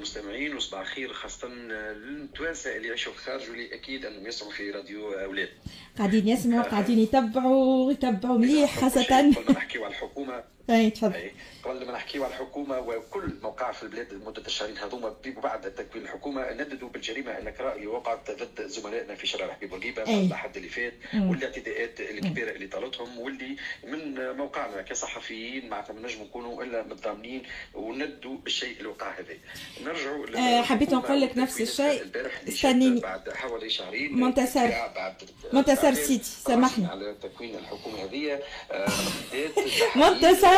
المستمعين وصباح الخير خاصة للتوانسة اللي يعيشوا في الخارج واللي أكيد أنهم يسمعوا في راديو أولاد. قاعدين يسمعوا قاعدين يتبعوا يتبعوا مليح خاصة. نحكيو على الحكومة. أي تفضل. قبل ما نحكيو على الحكومة وكل موقع في البلاد لمدة الشهرين هذوما بعد تكوين الحكومة نددوا بالجريمة النكراء وقعت ضد زملائنا في شارع حبيب بورقيبه الحد اللي فات والاعتداءات الكبيرة اللي طالتهم واللي من موقعنا كصحفيين معناتها ما نجموا نكونوا إلا متضامنين وندوا بالشيء اللي وقع هذا. نرجعوا آه حبيت نقول لك نفس الشيء. استنيني. بعد حوالي شهرين منتصر. منتصر سيدي سامحني. على تكوين الحكومة هذه. آه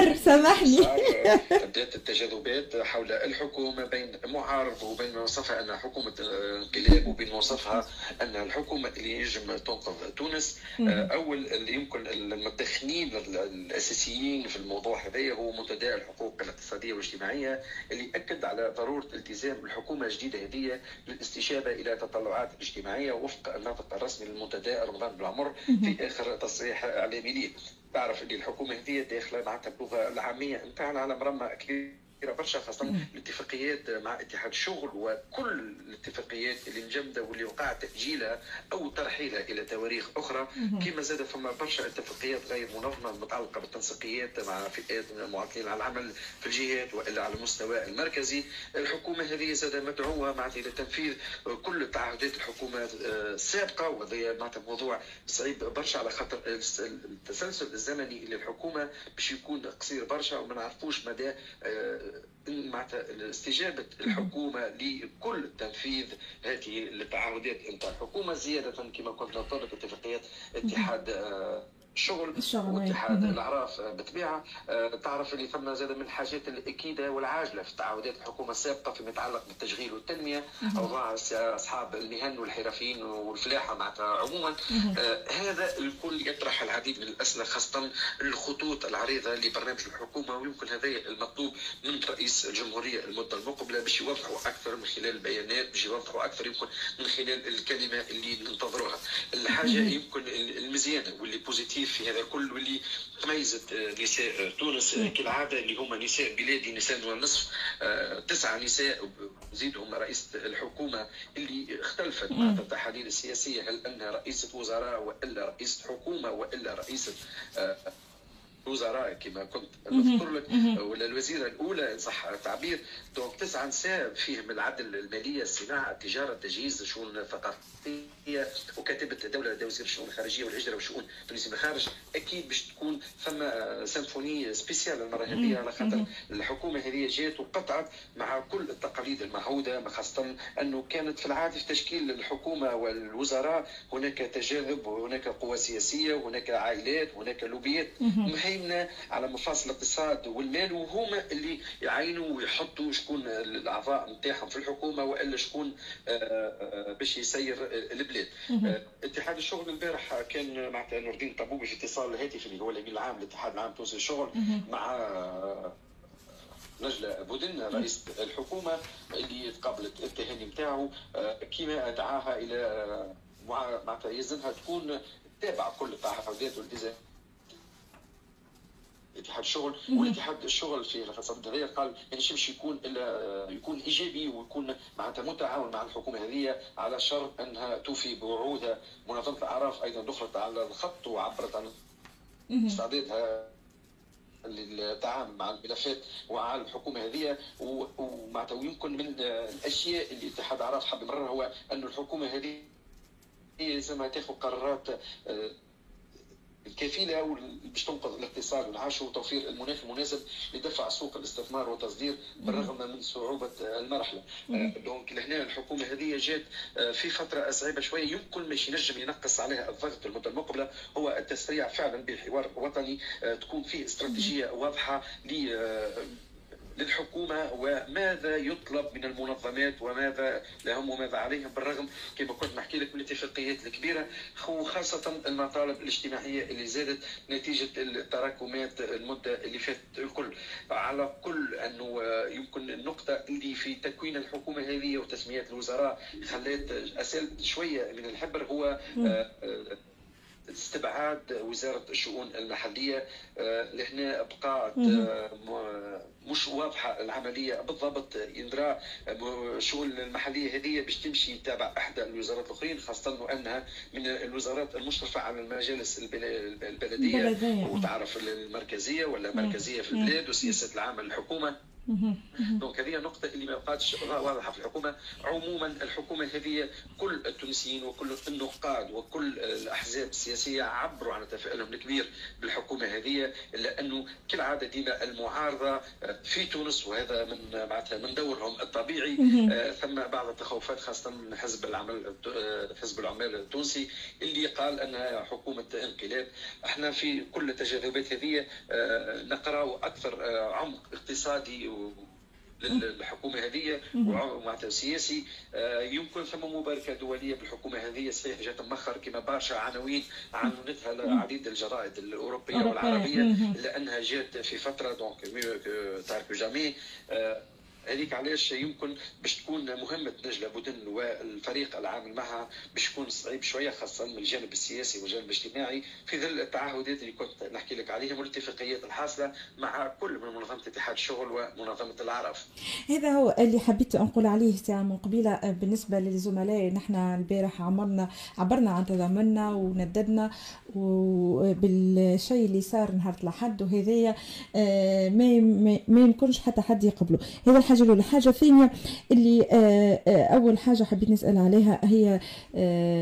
منتصر سامحني. بدات التجاذبات حول الحكومة بين معارض وبين ما وصفها انها حكومه انقلاب وبين ما وصفها انها الحكومة اللي ينجم تنقذ تونس. أول اللي يمكن المدخنين الأساسيين في الموضوع هذا هو منتدى الحقوق الاقتصادية والاجتماعية اللي اكد على ضرورة التزام الحكومة الجديدة هذه للاستجابه إلى تطلعات الاجتماعيه وفق الناطق الرسمي للمنتدى رمضان بالعمر في آخر تصريح إعلامي ليه تعرف اللي الحكومة هذه داخلة معناتها اللغة العامية نتاعنا على مرمى كبير كثيره برشا خاصة الاتفاقيات مع اتحاد الشغل وكل الاتفاقيات اللي مجمده واللي وقع تأجيلها أو ترحيلها إلى تواريخ أخرى. كما زاد فما برشا اتفاقيات غير منظمة متعلقة بالتنسيقيات مع فئات من المعطلين على العمل في الجهات وإلا على المستوى المركزي. الحكومة هذه زاد مدعوه معناتها إلى تنفيذ كل تعهدات الحكومات السابقة وهذا معناتها موضوع صعيب برشا على خاطر التسلسل الزمني للحكومة باش يكون قصير برشا وما نعرفوش مدى معناتها استجابه الحكومة لكل تنفيذ هذه التعهدات نتاع الحكومة زيادة كما كنت نطلب اتفاقيات اتحاد الشغل, الشغل واتحاد الاعراف بالطبيعة تعرف اللي ثم زاد من الحاجات الأكيدة والعاجلة في تعهدات الحكومة السابقة فيما يتعلق بالتشغيل والتنمية. اوضاع أصحاب المهن والحرفيين والفلاحة معناتها عموما. هذا الكل يطرح العديد من الأسئلة خاصة الخطوط العريضة لبرنامج الحكومة. ويمكن هذا المطلوب من رئيس الجمهورية المدة المقبلة باش يوضحوا أكثر من خلال البيانات باش يوضحوا أكثر يمكن من خلال الكلمة اللي ننتظروها. الحاجة يمكن المزيانة واللي بوزيتيف في هذا الكل واللي تميزت نساء تونس كالعادة اللي هما نساء بلادي نساء والنصف تسعة نساء زيدهم رئيسه الحكومة اللي اختلفت مع التحاليل السياسية هل أنها رئيسة وزراء وإلا رئيسة حكومة وإلا رئيسة وزراء كما كنت. نذكر لك ولا الوزيرة الأولى إن صح التعبير donc تسعة نساء فيهم العدل المالية الصناعة التجارة التجهيز الشؤون الثقافيه وكاتبة الدولة وزير الشؤون الخارجية والهجرة والشؤون التونسيه من الخارج أكيد باش تكون ثم symphonie spéciale المرة هذه على خاطر الحكومة هذه جات وقطعت مع كل التقاليد المعهودة خاصة أنه كانت في العاده في تشكيل الحكومة والوزراء هناك تجاذب وهناك قوى سياسية وهناك عائلات وهناك لوبيات. مهيمنه على مفاصل الاقتصاد والمال وهما اللي يعينوا ويحطوا شكون الأعضاء نتاعهم في الحكومة وإلا شكون باش يسير البلاد. اتحاد الشغل البارح كان معناتها نور الدين طبوبي في اتصال هاتفي اللي هو الأمين العام للاتحاد العام التونسي للشغل مع نجلة بودن رئيس الحكومة اللي تقابلت التهاني نتاعو. كما دعاها إلى معناتها يلزمها تكون تتابع كل التعهدات والالتزامات اتحاد الشغل والاتحاد الشغل في الفترة الدوليه قال ما ينجمش يكون الا يكون إيجابي ويكون معناتها متعاون مع الحكومة هذه على شرط أنها توفي بوعودها منظمة الأعراف أيضا دخلت على الخط وعبرت عن استعدادها للتعامل مع الملفات ومع الحكومة هذه. ومعناتها ويمكن من الأشياء اللي اتحاد الأعراف حب يمررها هو انه الحكومة هذه هي لازم تاخذ قرارات الكفيلة باش تنقذ الاقتصاد والعاش وتوفير المناخ المناسب لدفع سوق الاستثمار والتصدير بالرغم من صعوبة المرحلة. دونك لهنا الحكومة هذه جات في فترة صعيبه شوية. يمكن مش ينجم ينقص عليها الضغط المده المقبلة هو التسريع فعلا بحوار وطني تكون فيه استراتيجية واضحة للحكومة وماذا يطلب من المنظمات وماذا لهم وماذا عليهم بالرغم كما كنت نحكي لك من الاتفاقيات الكبيرة. وخاصة المطالب الاجتماعية اللي زادت نتيجة التراكمات المدة اللي فاتت الكل. على كل أنه يمكن النقطة اللي في تكوين الحكومة هذه وتسميات الوزراء خلات أسالت شوية من الحبر هو استبعاد وزارة الشؤون المحلية لهنا بقات مش واضحة العملية بالضبط. يندرى الشؤون المحلية هذه باش تمشي تابع احدى الوزارات الأخرين خاصة أنها من الوزارات المشرفة على المجالس البلدية. وتعرف المركزية ولا مركزية في البلاد وسياسة العامه للحكومه دونك هذه نقطة اللي ما بقاتش واضحة في الحكومة. عموما الحكومة هذه كل التونسيين وكل النقاد وكل الأحزاب السياسية عبروا عن تفاؤلهم الكبير بالحكومة هذه إلا أنه كالعادة ديما المعارضة في تونس وهذا من معناتها من دورهم الطبيعي. ثم بعض التخوفات خاصة من حزب العمل حزب العمال التونسي اللي قال أنها حكومة انقلاب. إحنا في كل التجاذبات هذه نقرأ أكثر عمق اقتصادي للحكومة هذه ومعناتها سياسي آه، يمكن ثم مباركة دولية بالحكومة هذه. صحيح جات مؤخر كما برشا عناوين عنونتها عديد الجرائد الأوروبية والعربية لأنها جات في فترة دونك تعرف جامي هذيك علاش يمكن باش تكون مهمة نجلة بودن والفريق العامل معها باش تكون صعيب شوية خاصة من الجانب السياسي والجانب الاجتماعي. في ظل التعهدات اللي كنت نحكي لك عليهم والاتفاقيات الحاصلة مع كل من منظمة اتحاد الشغل ومنظمة العرف. هذا هو اللي حبيت نقول عليه ساعة من قبيلة بالنسبة للزملاء نحن البارح عمرنا عبرنا عن تضامننا ونددنا وبالشيء اللي صار نهار الأحد وهذايا آه، ما ما يمكنش حتى حد يقبله. هذا الحاجة الأولى الحاجة الثانية اللي آه، آه، أول حاجة حبيت نسأل عليها هي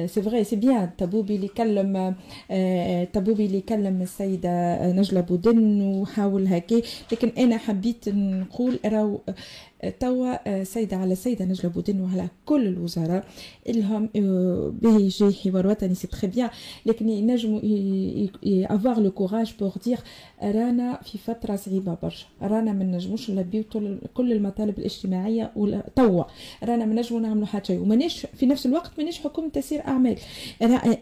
c'est vrai c'est bien الطبوبي اللي كلم الطبوبي اللي كلم السيدة نجلة بودن وحاول هكي. لكن أنا حبيت نقول راهو توا سيدة على سيدة نجلة بودن وعلى كل الوزراء. اللهم به يجي حوار وطني c'est très bien لكن ينجموا avoir le courage pour dire رانا في فترة صعيبة برشا. رانا ما نجموش نلبيو كل المطالب الاجتماعية توا. رانا ما نجمو نعملوا حتى شيء. ومانيش في نفس الوقت مانيش حكومة تسير أعمال.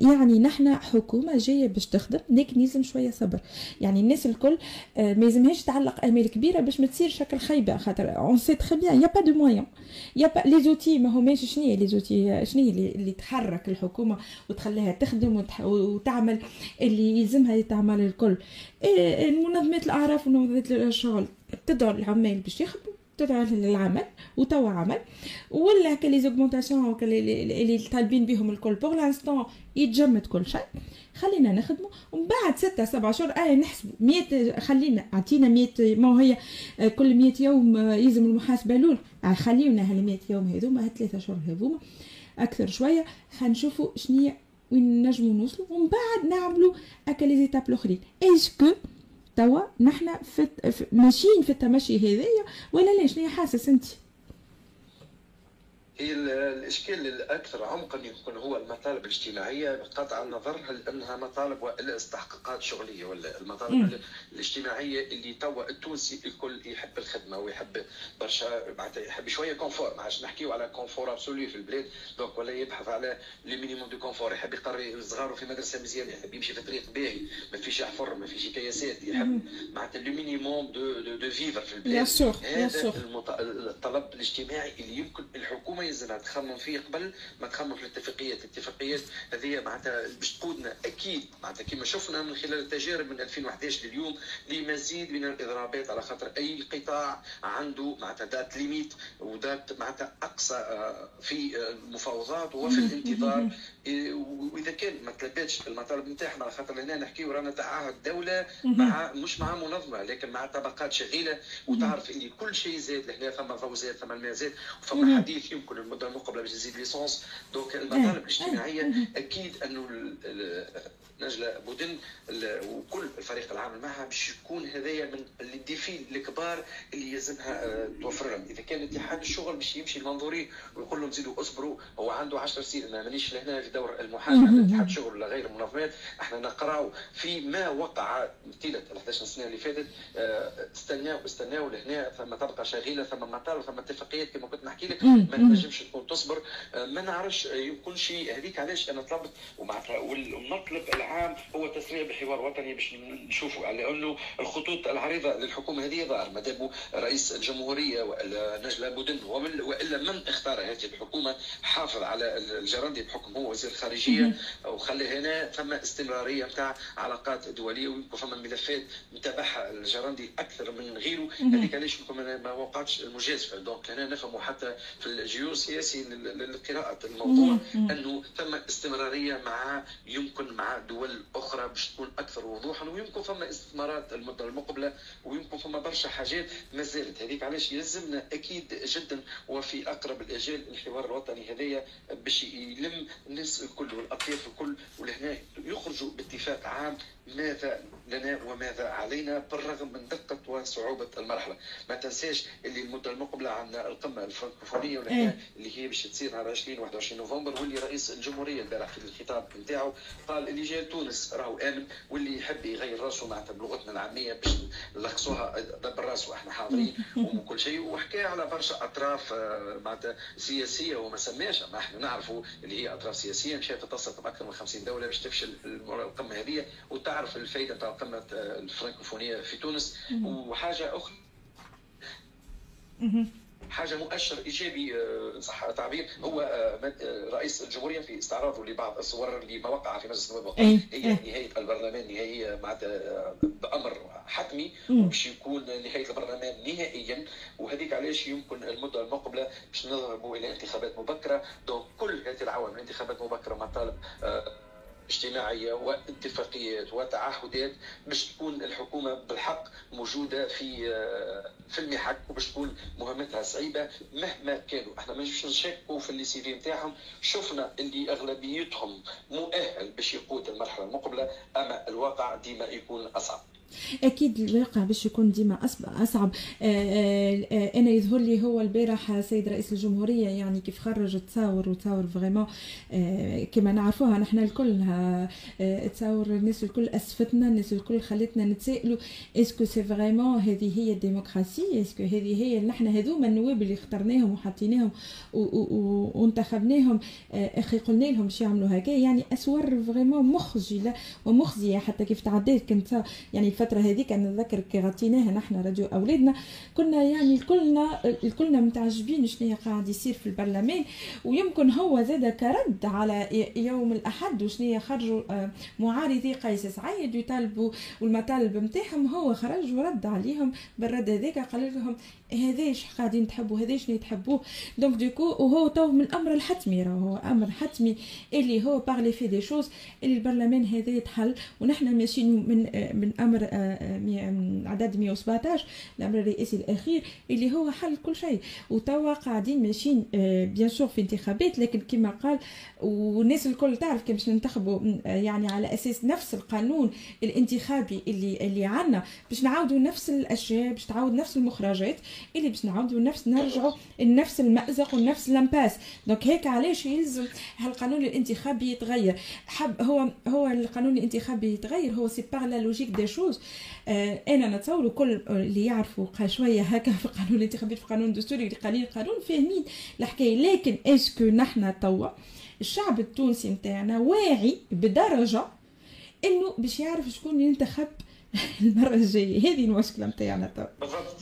يعني نحن حكومة جاية باش تخدم لكن يلزم شوية صبر. يعني الناس الكل ما يلزمهاش تعلق امال كبيرة باش ما تصير شكل خايبه خاطر on très bien y a pas de moyens y a pas les outils ما هماش شنو هي les outils شنو هي اللي تحرك الحكومة وتخليها تخدم وتعمل اللي يلزمها تعمل الكل؟ المنظمات الأعراف ومنظمات الشغل تدعو العمال باش يخدموا. تدعو للعمل وتوا عمل ولا هكا les augmentations اللي طالبين بهم الكل. pour l'instant يتجمد كل شيء. خلينا نخدموا ومن بعد ستة سبعة شهور آه نحسبوا 100 خلينا أعطينا 100 ما هي كل 100 يوم يلزم المحاسبة الأولى آه خلينا هال 100 يوم هذوما هالثلاثة شهور هذوما. أكثر شوية حنشوفوا شنية وين نجموا نوصلوا ومن بعد نعملوا هكا لي زيتاب الأخرين. اسكو توا نحن في ماشيين في التمشي هذايا ولا ليش شنو حاسس أنت؟ هي الإشكال الأكثر عمقا يكون هو المطالب الاجتماعية بقطع النظر هل إنها مطالب والا استحقاقات شغليه ولا المطالب م. الاجتماعية اللي توا التونسي الكل يحب الخدمة ويحب برشا معناتها يحب شوية confort ما عادش نحكيو على confort absolu في البلاد donc ولا يبحث على le minimum de confort يحب يقري صغاره في مدرسة مزيانة يحب يمشي في طريق باهي ما فيش حفر ما فيش كياسات يحب معناتها le minimum de de, de vivre في البلاد. هذا الطلب الاجتماعي اللي يمكن الحكومة يلزمها تخمم فيه قبل ما تخمم في الاتفاقيات. الاتفاقيات هذه معناتها باش تقودنا أكيد معناتها كما شفنا من خلال التجارب من 2011 لليوم لمزيد من الاضرابات على خاطر أي قطاع عنده معناتها date limite و date معناتها أقصى آه، في المفاوضات وفي الانتظار. وإذا كان ما تلبتش المطالب نتاعنا على خاطر هنا نحكيو رانا تعهد دولة مع مش مع منظمة لكن مع طبقات شغيلة. وتعرف اللي كل شيء زاد لهنا ثم فوزات الماء زاد وفما حديث يمكن المده المقبله باش تزيد l'essence donc المطالب الاجتماعيه أكيد انه نجلة بودن وكل الفريق العامل معها باش يكون هذايا من الديفي الكبار اللي يلزمها آه، توفر لهم إذا كان اتحاد الشغل باش يمشي المنظوري ويقول لهم زيدوا اصبروا هو عنده 10 سنين أنا مانيش لهنا في دور المحاسبه اتحاد الشغل ولا غير المنظمات. إحنا نقراو في ما وقع طيله ال 11 سنة اللي فاتت آه، استناو استناو لهنا ثم تبقى شغيلة ثم مطالب ثم اتفاقيات كما كنت نحكي لك. ما تنجمش تكون تصبر. ما نعرفش يكون شيء هذيك علاش أنا طلبت. ومعناتها والمطلب العام هو تسريع بحوار وطني باش نشوفوا. لأنه الخطوط العريضة للحكومة هذه ظاهر ما دام رئيس الجمهورية وإلا نجلة بودن وإلا من اختار هذه الحكومة حافظ على الجرندي بحكم هو وزير الخارجيه وخلي هنا ثم استمرارية نتاع علاقات دولية ويمكن فما ملفات متابعها الجرندي أكثر من غيره. هذيك علاش ما وقعتش المجازفة. دونك هنا نفهموا حتى في الجيو السياسي لقراءه الموضوع أنه ثم استمرارية مع يمكن مع دول أخرى باش تكون أكثر وضوحا ويمكن فما استثمارات المده المقبلة ويمكن فما برشا حاجات ما زالت. هذيك علاش يلزمنا أكيد جدا وفي أقرب الاجال الحوار الوطني هذايا باش يلم الناس الكل والأطياف الكل ولهنا يخرجوا باتفاق عام ماذا لنا وماذا علينا بالرغم من دقة وصعوبة المرحلة. ما تنساش اللي المدة المقبلة عندنا القمة الفرنكوفونية إيه. اللي هي باش تصير على 20 21 نوفمبر واللي رئيس الجمهورية البارح في الخطاب نتاعو قال اللي جاي لتونس راهو آمن واللي يحب يغير راسه معناتها بلغتنا العامية باش نلخصوها دبر راسه إحنا حاضرين وكل شيء. وحكى على برشا أطراف آه، معناتها سياسية وما سماش. ما إحنا نعرفوا اللي هي أطراف سياسية مشات تتصل بأكثر من 50 دولة باش تفشل القمة هذه وتعرف تعرف الفائده تاع قمة الفرنكوفونية في تونس. وحاجة أخرى حاجة مؤشر إيجابي آه، صح تعبير هو آه، آه، رئيس الجمهورية في استعراضه لبعض الصور لما وقع في مجلس النواب هي نهاية البرلمان نهائية معناتها بأمر حتمي باش يكون نهاية البرلمان نهائيا. وهذيك علاش يمكن المدة المقبلة باش نذهبوا إلى انتخابات مبكرة. دونك كل هذه العوامل انتخابات مبكرة مطالب اجتماعية واتفاقيات وتعهدات باش تكون الحكومة بالحق موجودة في آه، في المحك وباش تكون مهمتها صعيبة مهما كانوا. إحنا ما نشكوا في اللي CV نتاعهم. شفنا اللي أغلبيتهم مؤهل باش يقود المرحلة المقبلة أما الواقع ديما يكون أصعب. أكيد الواقع باش يكون ديما أصعب. آه، آه، آه، أنا يظهر لي هو البارح سيد رئيس الجمهورية يعني كيف خرج تصاور وتصاور vraiment. كما نعرفوها نحن الكل تصاور الناس الكل أسفتنا الناس الكل خلتنا نتسائلوا est-ce que c'est vraiment هذه هي ال démocratie est-ce que هذه هي نحن هذوما النواب اللي اخترناهم وحطيناهم وانتخبناهم. أخي قلنا لهم باش يعملوا هكا. يعني تصاور vraiment مخجله ومخزية حتى كيف تعديت كنت. يعني الفترة هذيك أنا نذكر كي غطيناها نحن راديو أولادنا كنا يعني الكلنا الكلنا متعجبين شنو قاعد يصير في البرلمان ويمكن هو زاد كرد على يوم الأحد وشنو خرجوا آه، معارضي قيس سعيد يطالبوا والمطالب نتاعهم هو خرج ورد عليهم بالرد هذاك قال لهم هذا قاعدين تحبوا هذا شنو تحبوه؟ donc du coup وهو تو من الأمر الحتمي راهو أمر حتمي اللي هو par la force des choses اللي البرلمان هذا يتحل ونحن ماشيين من آه، من أمر عدد 117 الامر الرئاسي الأخير اللي هو حل كل شيء. وتوا قاعدين ماشيين bien sûr في انتخابات لكن كما قال والناس الكل تعرف كي باش ننتخبوا يعني على أساس نفس القانون الانتخابي اللي اللي عندنا باش نعاودوا نفس الأشياء باش تعاود نفس المخرجات اللي باش نعاودوا نفس نرجعوا لنفس المأزق ونفس ال impasse donc هيك علاش يلزم هالقانون الانتخابي يتغير؟ حب هو هو القانون الانتخابي يتغير؟ هو c'est par la logique des choses آه أنا نتصور كل اللي يعرفوا شوية هكا في القانون الانتخابي في القانون الدستوري قليل القانون فاهمين الحكاية لكن est-ce que نحن توا الشعب التونسي نتاعنا واعي بدرجة إنه باش يعرف شكون ينتخب المرة الجاية. هذه المشكلة نتاعنا توا. بالضبط.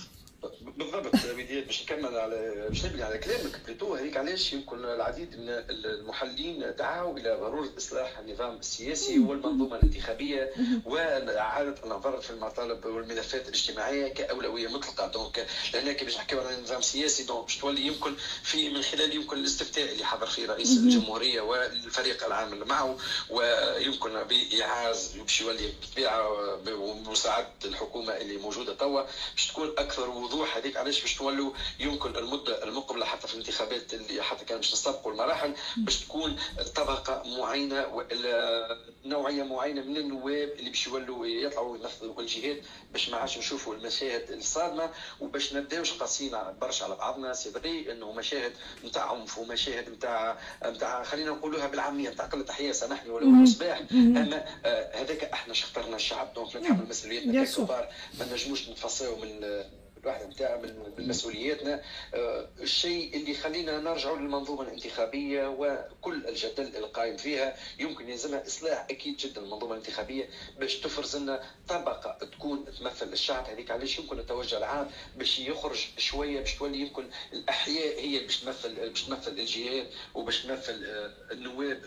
بالضبط. بديت باش نكمل على باش نبني على كلامك plutôt هذيك علاش يمكن العديد من المحللين دعوا إلى ضرورة إصلاح النظام السياسي والمنظومة الانتخابية وإعادة النظر في المطالب والملفات الاجتماعية كأولوية مطلقة. donc لأن كي باش نحكيو على نظام سياسي donc باش تولي يمكن في من خلال يمكن الاستفتاء اللي حضر فيه رئيس الجمهورية والفريق العامل معه ويمكن بايعاز باش يولي بالطبيعة بمساعده الحكومة اللي موجودة توا باش تكون أكثر وضوح هذيك علاش باش تولوا يمكن المدة المقبلة حتى في الانتخابات اللي حتى كان باش نسبقوا المراحل باش تكون طبقة معينة والا نوعية معينة من النواب اللي باش يولوا يطلعوا ينفذوا الجهات باش ما عادش نشوفوا المشاهد الصادمة وباش نبداوش قاسيين برشا على بعضنا. c'est vrai إنه مشاهد نتاع عنف ومشاهد نتاع نتاع خلينا نقولوها بالعامية نتاع قلة حياء سامحني ولو المصباح أما آه هذاك إحنا اش اخترنا الشعب donc نتحمل مسؤوليتنا كبار ما نجموش نتفصلوا من واحدة نتاع من مسؤولياتنا آه، الشيء اللي يخلينا نرجعوا للمنظومة الانتخابية وكل الجدل القائم فيها. يمكن يلزمها إصلاح أكيد جدا المنظومة الانتخابية باش تفرز لنا طبقة تكون تمثل الشعب. هذيك علاش يمكن التوجه العام باش يخرج شوية باش تولي يمكن الأحياء هي باش تمثل باش تمثل الجهات وباش تمثل آه، النواب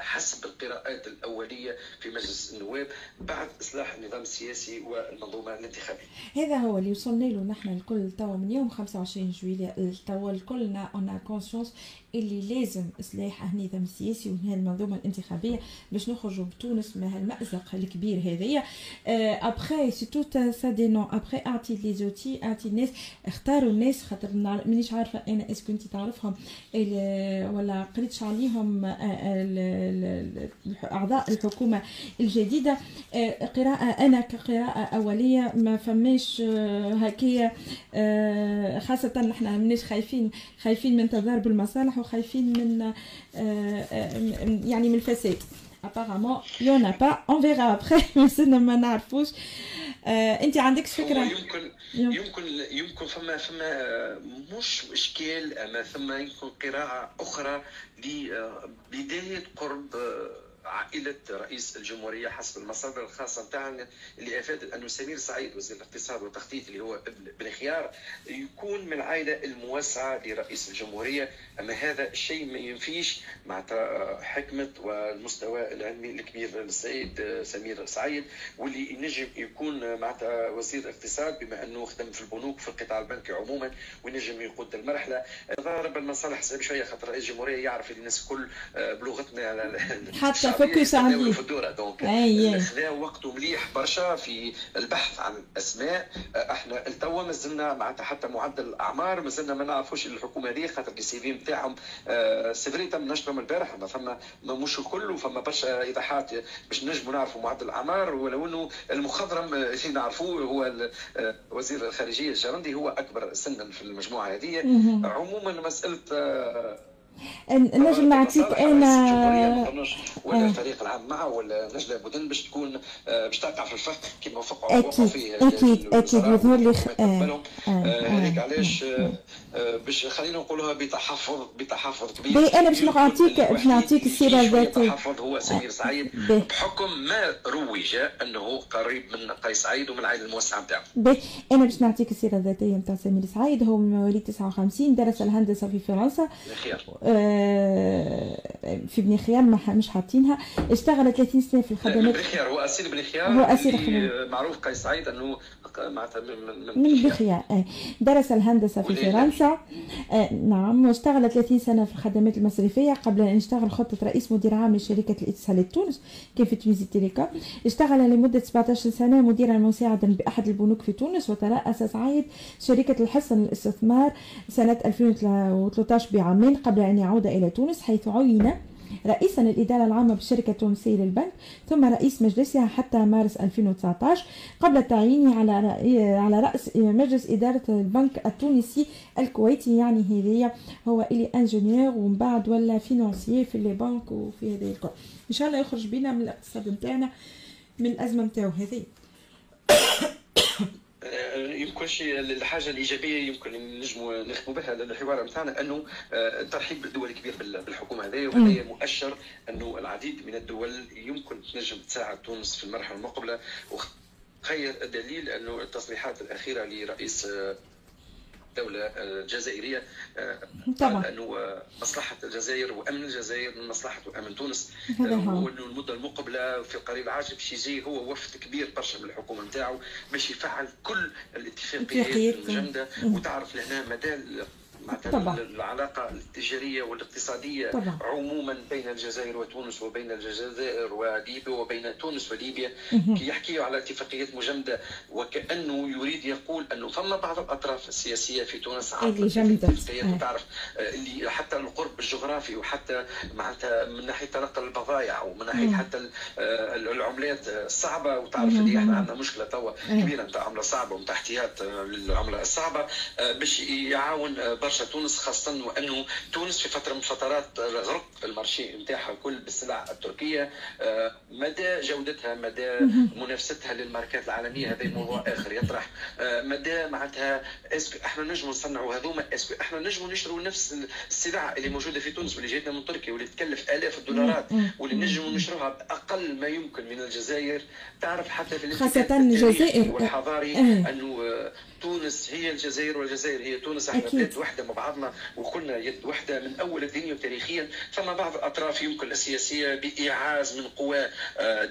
حسب القراءات الأولية في مجلس النواب بعد إصلاح النظام السياسي والمنظومة الانتخابية. هذا هو اللي وصلنا له. نحن الكل توا من يوم 25 جويلية توا الكلنا en conscience اللي لازم إصلاح النظام السياسي وهي المنظومة الانتخابية باش نخرجوا بتونس من هالمأزق الكبير هذايا. après c'est tout ça des noms après اعطي les outils اعطي الناس اختاروا الناس خاطر مانيش عارفة أنا est-ce que أنت تعرفهم. ولا قريتش عليهم أعضاء الحكومة الجديدة. قراءة أنا كقراءة أولية ما فماش هكايا. خاصة نحن مانيش خايفين خايفين من تضارب المصالح. وخايفين من آه، آه، يعني من الفساد. En a pas. On verra après. بس ما نعرفوش آه، انت عندك فكرة؟ يمكن يمكن يمكن فما فما مش اشكال أما ثم يمكن قراءة أخرى لبدايه قرب عائلة رئيس الجمهورية حسب المصادر الخاصة نتاعنا اللي أفادت أنه سمير سعيد وزير الاقتصاد والتخطيط اللي هو ابن خيار يكون من العائلة الموسعة لرئيس الجمهورية. أما هذا الشيء ما ينفيش مع حكمة والمستوى العلمي الكبير للسيد سمير سعيد واللي ينجم يكون مع وزير الاقتصاد بما أنه خدم في البنوك في القطاع البنكي عموما وينجم يقود المرحلة. تضارب المصالح شوية خاطر رئيس الجمهورية يعرف الناس الكل بلغتنا حتى focus عليه في الدورة. donc خذا وقته مليح برشا في البحث عن أسماء. إحنا التوا مازلنا معناتها حتى معدل الأعمار مازلنا ما نعرفوش الحكومة هذه خاطر ال CV نتاعهم c'est vrai تم نشرهم البارح ما فما مش الكل وفما برشا إيضاحات باش نجموا نعرفوا معدل الأعمار. ولو إنه المخضرم اللي نعرفوه هو وزير الخارجية الجرندي هو أكبر سنا في المجموعة هذه. عموما مسألة نجم نعطيك أنا ولا الفريق العام معه ولا نجلة بودن باش تكون آه، باش تقع في الفخ كما وقعوا أكيد فيه أكيد أكيد يظهر لي هذيك علاش آه، آه، باش خلينا نقولوها بتحفظ بتحفظ كبير. أنا باش نعطيك باش نعطيك السيرة الذاتية. تحفظ هو سمير سعيد. بحكم ما روج أنه قريب من قيس سعيد ومن العائلة الموسعة نتاعو أنا باش نعطيك السيرة الذاتية نتاع سمير سعيد. هو من مواليد 59 درس الهندسة في فرنسا. خير آه، في بني خيار مش حاطينها. اشتغل 30 سنة في الخدمات. بني خيار هو أسير بني خيار؟ هو أسير معروف قيس سعيد إنه معناتها من, من بني خيار. درس الهندسة في فرنسا. نعم. واشتغل 30 سنة في الخدمات المصرفية قبل أن يشتغل خطة رئيس مدير عام لشركة الاتصالات تونس كيف تونسي تيليكوم اشتغل لمدة 17 سنة مديرا مساعدا بأحد البنوك في تونس وترأس سعيد شركة الحصن للاستثمار سنة 2013 بعامين قبل أن يعود إلى تونس حيث عين رئيسا للإدارة العامة بالشركة التونسية للبنك ثم رئيس مجلسها حتى مارس 2019 قبل تعيينه على على رأس مجلس إدارة البنك التونسي الكويتي. يعني هذه هو il est ingénieur ومن بعد ولا financier في les banques وفي هذه الكل إن شاء الله يخرج بينا من الاقتصاد نتاعنا من الأزمة نتاعو هذه. يمكن شيء الحاجة الإيجابية يمكن نجموا نختموا بها الحوار نتاعنا أنه آه، ترحيب دول كبير بالحكومة هذه وهذا مؤشر أنه العديد من الدول يمكن تنجم تساعد تونس في المرحلة المقبلة وخير الدليل أنه التصريحات الأخيرة لرئيس آه، الدولة الجزائرية آه، طبعا. أنه مصلحة الجزائر وأمن الجزائر من مصلحة وأمن تونس. وأنه المدة المقبلة في القريب العاجل باش يجي هو وفد كبير برشا من الحكومة نتاعو باش يفعل كل الاتفاقيات المجمدة. وتعرف لهنا مدى طبعا. العلاقة التجارية والاقتصادية طبعا. عموما بين الجزائر وتونس وبين الجزائر وليبيا وبين تونس وليبيا. كي يحكيوا على اتفاقيات مجمدة وكأنه يريد يقول أنه ثم بعض الأطراف السياسية في تونس اللي جمدت تعرف آه، اللي حتى القرب الجغرافي وحتى معناتها من ناحية تنقل البضائع ومن ناحية حتى آه، العملات الصعبة. وتعرف اللي إحنا عندنا مشكلة توا كبيرة نتاع عملة صعبة ونتاع احتياط للعملة الصعبة باش يعاون برشا تونس خاصة وأنه تونس في فترة من فترات غرق المارشي نتاعها الكل بالسلع التركية مدى جودتها مدى منافستها للماركات العالمية هذا موضوع آخر يطرح. مدى معناتها est-ce que إحنا نجموا نصنعوا هذوما est-ce que إحنا نجموا نشتروا نفس السلع اللي موجودة في تونس واللي جاتنا من تركيا واللي تكلف آلاف الدولارات واللي نجموا نشروها بأقل ما يمكن من الجزائر. تعرف حتى في خاصة الجزائر. والحضاري آه. أنه تونس هي الجزائر والجزائر هي تونس إحنا بلاد وحدة مع بعضنا وكلنا يد وحدة من أول الدنيا وتاريخيا. فما بعض الأطراف يمكن السياسيه بايعاز من قوى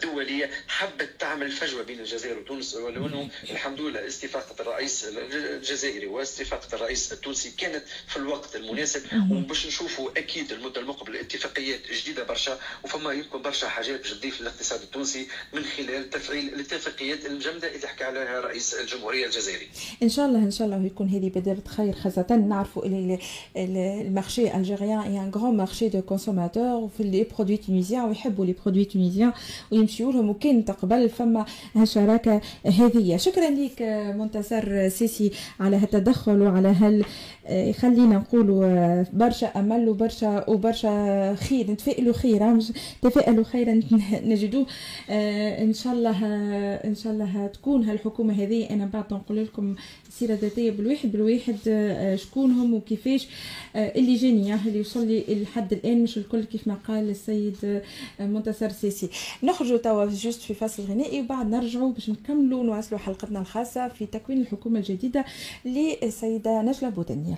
دولية حبت تعمل فجوة بين الجزائر وتونس. ولو الحمد لله استفاقة الرئيس الجزائري واستفاقة الرئيس التونسي كانت في الوقت المناسب. وباش نشوفوا أكيد المدة المقبلة اتفاقيات جديدة برشا. وفما يمكن برشا حاجات باش تضيف للاقتصاد التونسي من خلال تفعيل الاتفاقيات المجمده اللي حكى عليها رئيس الجمهورية الجزائري. إن شاء الله إن شاء الله يكون هذه بداية خير خاصة. نعرفوا ال marché algérien هي un grand marché de consommateurs وفي les produits tunisiens ويحبوا les produits tunisiens ويمشيوا لهم. وكان تقبل فما هالشراكه هذه شكرا لك منتصر سيسي على هالتدخل وعلى هال يخلينا نقولوا برشا أمل وبرشا وبرشا خير. نتفائلوا خيرا تفائلوا خيرا. نجدوه إن شاء الله إن شاء الله تكون هالحكومة هذه. أنا بعد نقول لكم سيرة ذاتية بالواحد بالواحد وكيفاش اللي جاني اللي يوصل لي لحد الآن. مش الكل كيف ما قال السيد منتصر سيسي نخرجوا توا جوست في فصل غنائي وبعد نرجعوا باش نكملوا نواصلوا حلقتنا الخاصة في تكوين الحكومة الجديدة للسيدة نجلة بودنيال